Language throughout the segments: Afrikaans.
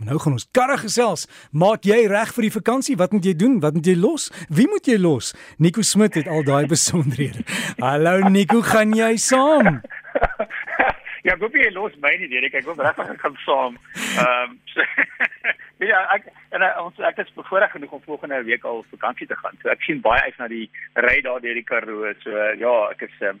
Nou gaan ons karre gesels. Maak jy reg vir die vakansie? Wat moet jy doen? Wat moet jy los? Wie moet jy los? Nico Smit het al daai besonderhede. Hallo Nico, gaan jy saam? ja, goeie jy los my nie, Derek. Ek wil regtig gaan saam. Ehm um, Ja, ek en uh, ons ek is bevoorreg genoeg om volgende week al vakansie te gaan. So ek sien baie uit na die ry daar deur die Karoo. So ja, ek is um,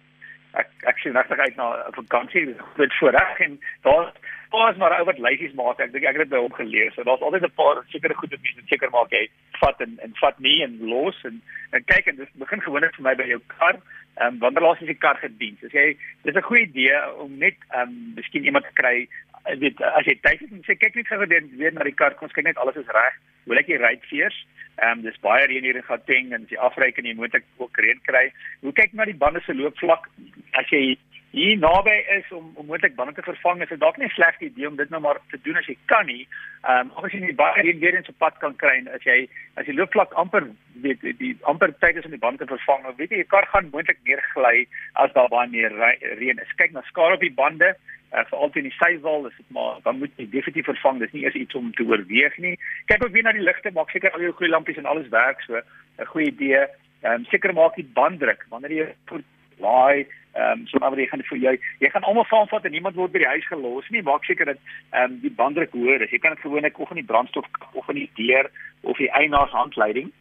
ek ek sien regtig uit na vakansie. Dit voorreg en daar daar's maar ou wat lysies maak. Ek dink ek het dit by hom geleer. So daar's altyd 'n paar sekere goed wat mense seker maak jy vat en en vat nie en los en en kyk en dit begin gewoonlik vir my by jou kar. Ehm um, wanneer laas jy die kar gedien? As jy dis 'n goeie idee om net ehm um, miskien iemand te kry weet as jy tyd het en sê kyk net gou weer na die kar, kom ons kyk net alles is reg. Hoe lyk die ruitveers? Ehm um, dis baie reën hier in Gauteng en as jy afry kan jy moontlik ook reën kry. Hoe kyk na die bande se loopvlak? As jy hier naby is om om moontlik bande te vervang, is dit dalk nie 'n slegte idee om dit nou maar te doen as jy kan nie. Ehm um, as jy nie baie reën weer in so pad kan kry as jy as die loopvlak amper weet die, die amper tyd is om die bande te vervang, dan weet jy jou kar gaan moontlik meer gly as daar baie meer reën is. Kyk na skade op die bande. Uh, veral in die sidewall is dit maar dan moet jy definitief vervang dis nie eers iets om te oorweeg nie kyk ook weer na die ligte maak seker al jou goeie lampies en alles werk so 'n goeie idee um, seker maak die banddruk wanneer jy voet laai Ehm um, so maar jy gaan vir jou jy gaan almal saamvat en niemand word by die huis gelos nie. Maak seker dat ehm um, die banddruk hoor is. Jy kan dit gewoonlik of in die brandstof of in die deur of die eienaars handleiding.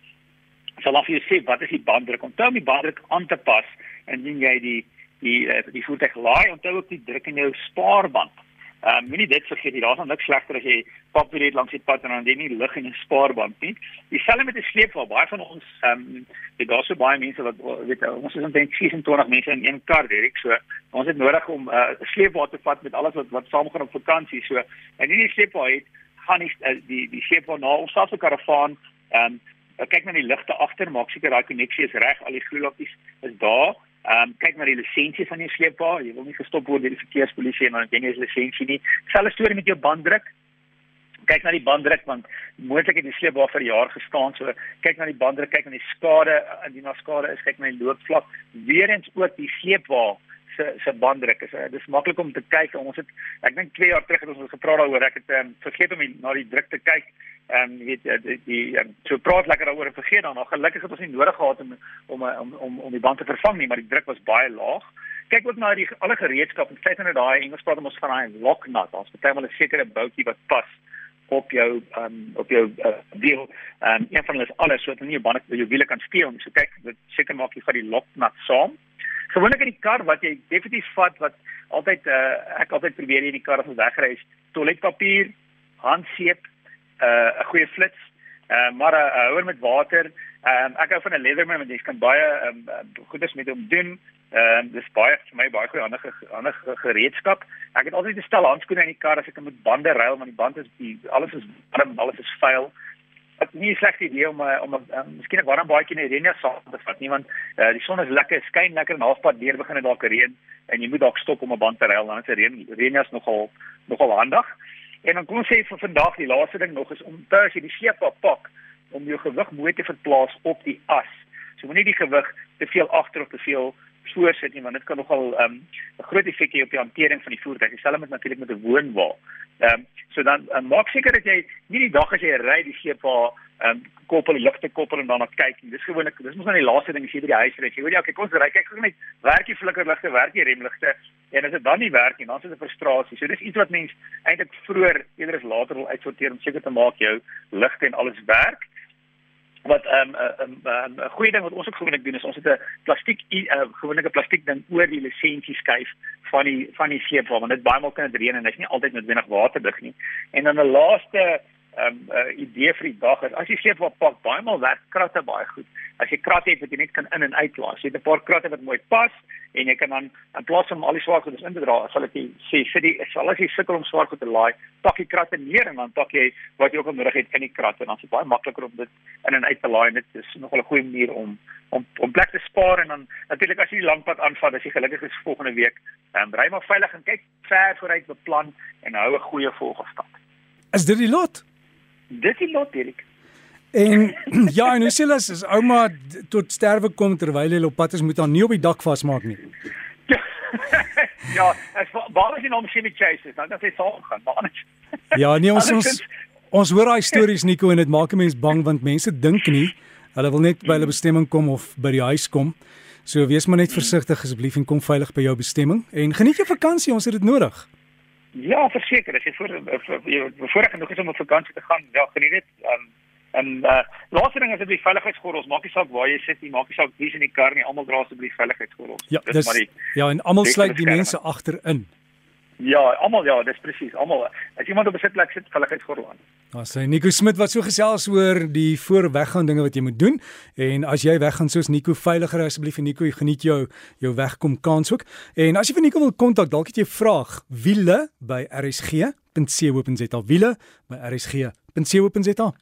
Sal af jy sê wat is die banddruk? Onthou om die banddruk aan te pas indien jy die die die, die voertuig laai. Onthou ook die druk in jou spaarband. Ehm um, moenie dit vergeet nie. Daar's niks slegter as jy papier het langs die pad en dan jy nie lig in 'n spaarband nie. Dieselfde met 'n sleepwa. Baie van ons ehm um, het daar so baie mense wat weet ons is omtrent 26 mense in een kar, Derek. So ons het nodig om 'n uh, sleepwa te vat met alles wat wat saamgaan op vakansie. So en nie die sleepwa het gaan nie uh, die die sleepwa na ons selfs 'n karavaan ehm um, kyk na die ligte agter, maak seker daai koneksie is reg, al die gloeilampies is daar Ehm um, kyk na die lisensie van jou sleepwa. Jy wil nie gestop word deur die verkeerspolisie en dan jy nie 'n lisensie nie. Selfe storie met jou banddruk. Kyk na die banddruk want moontlik het die sleepwa vir jaar gestaan. So kyk na die banddruk, kyk na die skade, indien daar skade is, kyk na die loopvlak. Weerens ook die sleepwa se se banddruk. Is dis maklik om te kyk. Ons het ek dink 2 jaar terug het ons gepraat daaroor. Ek het um, vergeet om na die druk te kyk en um, weet die, die um, so praat lekker daaroor en vergeet dan nog gelukkig het ons nie nodig gehad om om om om, om die band te vervang nie maar die druk was baie laag. Kyk ook na die alle gereedskap en kyk na daai Engels praat ons van daai lock nut ons het baie 'n sekere boutjie wat pas op jou um, op jou uh, wiel. En um, een van hulle is alles sodat nie jou bande jou wiele kan steel nie. So kyk dit seker maak jy vat die lock nut saam. Gewoonlik in die kar wat jy definitief vat wat altyd uh, ek altyd probeer in die kar as ons wegry is toiletpapier handseep 'n uh, goeie flits, uh, maar 'n uh, houer met water. Um, ek hou van 'n Leatherman want jy kan baie um, goedes met hom doen. Ehm uh, dis baie vir my baie goeie ander ander gereedskap. Ek het altyd 'n stel handskoene in die kar as ek met bande ry want die band is die alles is warm, alles is vuil. Is nie 'n slegte idee om om um, miskien 'n warm baadjie in die reën saam te vat nie want uh, die son is lekker, skyn lekker en halfpad deur begin dit dalk reën en jy moet dalk stop om 'n band te ry want dit reën reën is nogal nogal handig. En dan kom ons sê vir vandag die laaste ding nog is om te as jy die sepa pak om jou gewig mooi te verplaas op die as. So moenie die gewig te veel agter of te veel voor sit nie want dit kan nogal ehm, 'n um, groot effek hê op die hantering van die voertuig. Dieselfde met natuurlik met 'n woonwa. Ehm um, so dan um, maak seker dat jy nie die dag as jy ry die sepa ehm um, koppel die ligte koppel en net kyk. Dis gewoonlik dis mos nou die laaste ding as jy by die huis ry. Jy weet jy, okay, kom ons ry kyk gou net werk die flikkerligte, werk die remligte en as dit dan nie werk nie, dan is dit 'n frustrasie. So dis iets wat mens eintlik vroeër eerder as later wil uitsorteer om seker te maak jou ligte en alles werk. Wat ehm, 'n 'n 'n um, goeie ding wat ons ook gewoonlik doen is ons het 'n plastiek 'n uh, gewone plastiek ding oor die lisensie skuif van die van die seep want dit baie maal kan dit reën en dit is nie altyd noodwendig waterdig nie. En dan 'n laaste um, uh, idee vir die dag is as jy sleep op pak baie maal werk kratte baie goed. As jy kratte het wat jy net kan in en uit laat. Jy het 'n paar kratte wat mooi pas en jy kan dan in plaas van al die swaar goedes in te dra, sal ek sê vir die sal as jy sukkel om swaar goed te laai, pak jy kratte neer en dan pak jy wat jy ook nodig het in die kratte en dan is dit baie makliker om dit in en uit te laai. Dit is nogal 'n goeie manier om om om plek te spaar en dan natuurlik as jy die lang pad aanvat, as jy gelukkig is volgende week, um, ry maar veilig en kyk ver vooruit beplan en hou 'n goeie volgafstand. Is dit die lot? Dis die lot, Erik. En ja, en hoe sê hulle as ouma tot sterwe kom terwyl hy op pad is, moet haar nie op die dak vasmaak nie. ja, as baie is nie om sy met chase, dan dat hy saam gaan, maar anders. Ja, nee ons ons Ons hoor daai stories Nico en dit maak 'n mens bang want mense dink nie hulle wil net by hulle bestemming kom of by die huis kom. So wees maar net versigtig asseblief en kom veilig by jou bestemming en geniet jou vakansie, ons het dit nodig. Ja, verseker, as jy voor voorreg genoeg is om op vakansie te gaan, ja, geniet dit. Um, en uh laaste ding is asseblief veiligheidsgordels. Maak nie saak waar jy sit nie, maak nie saak wie's in die kar nie, almal dra asseblief veiligheidsgordels. Ja, dis, dis die, ja, en almal sluit die mense agterin. Ja, almal ja, dis presies. Almal as iemand op 'n sitplek sit, veiligheidsgordel aan. Daar sê Nico Smit wat so gesels oor die voorweggaan dinge wat jy moet doen en as jy weggaan soos Nico veiliger asseblief en Nico geniet jou jou wegkom kans ook. En as jy vir Nico wil kontak, dalk het jy 'n vraag, wiele by rsg.co.za wiele by rsg.co.za